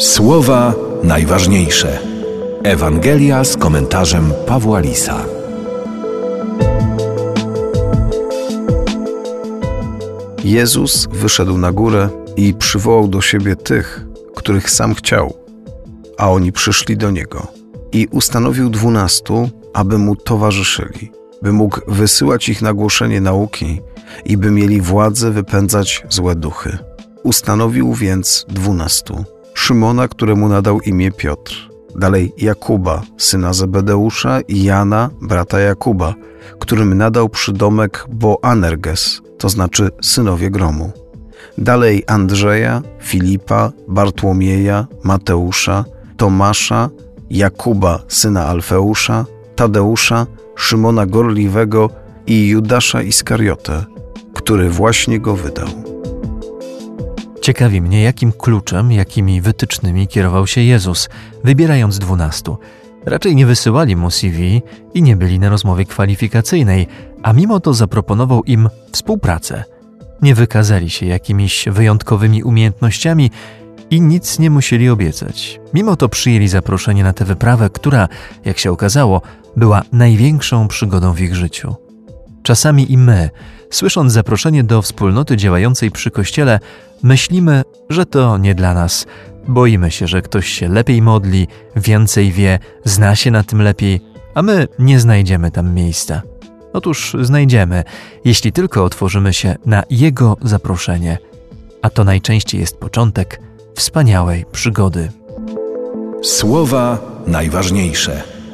Słowa najważniejsze. Ewangelia z komentarzem Pawła Lisa. Jezus wyszedł na górę i przywołał do siebie tych, których sam chciał, a oni przyszli do niego. I ustanowił dwunastu, aby mu towarzyszyli, by mógł wysyłać ich na głoszenie nauki i by mieli władzę wypędzać złe duchy. Ustanowił więc dwunastu Szymona, któremu nadał imię Piotr. Dalej Jakuba, syna Zebedeusza i Jana, brata Jakuba, którym nadał przydomek Boanerges, to znaczy synowie gromu. Dalej Andrzeja, Filipa, Bartłomieja, Mateusza, Tomasza, Jakuba, syna Alfeusza, Tadeusza, Szymona Gorliwego i Judasza Iskariotę, który właśnie go wydał. Ciekawi mnie, jakim kluczem, jakimi wytycznymi kierował się Jezus, wybierając dwunastu. Raczej nie wysyłali mu CV i nie byli na rozmowie kwalifikacyjnej, a mimo to zaproponował im współpracę. Nie wykazali się jakimiś wyjątkowymi umiejętnościami i nic nie musieli obiecać. Mimo to przyjęli zaproszenie na tę wyprawę, która, jak się okazało, była największą przygodą w ich życiu. Czasami i my, słysząc zaproszenie do wspólnoty działającej przy kościele, myślimy, że to nie dla nas. Boimy się, że ktoś się lepiej modli, więcej wie, zna się na tym lepiej, a my nie znajdziemy tam miejsca. Otóż znajdziemy, jeśli tylko otworzymy się na Jego zaproszenie, a to najczęściej jest początek wspaniałej przygody. Słowa najważniejsze.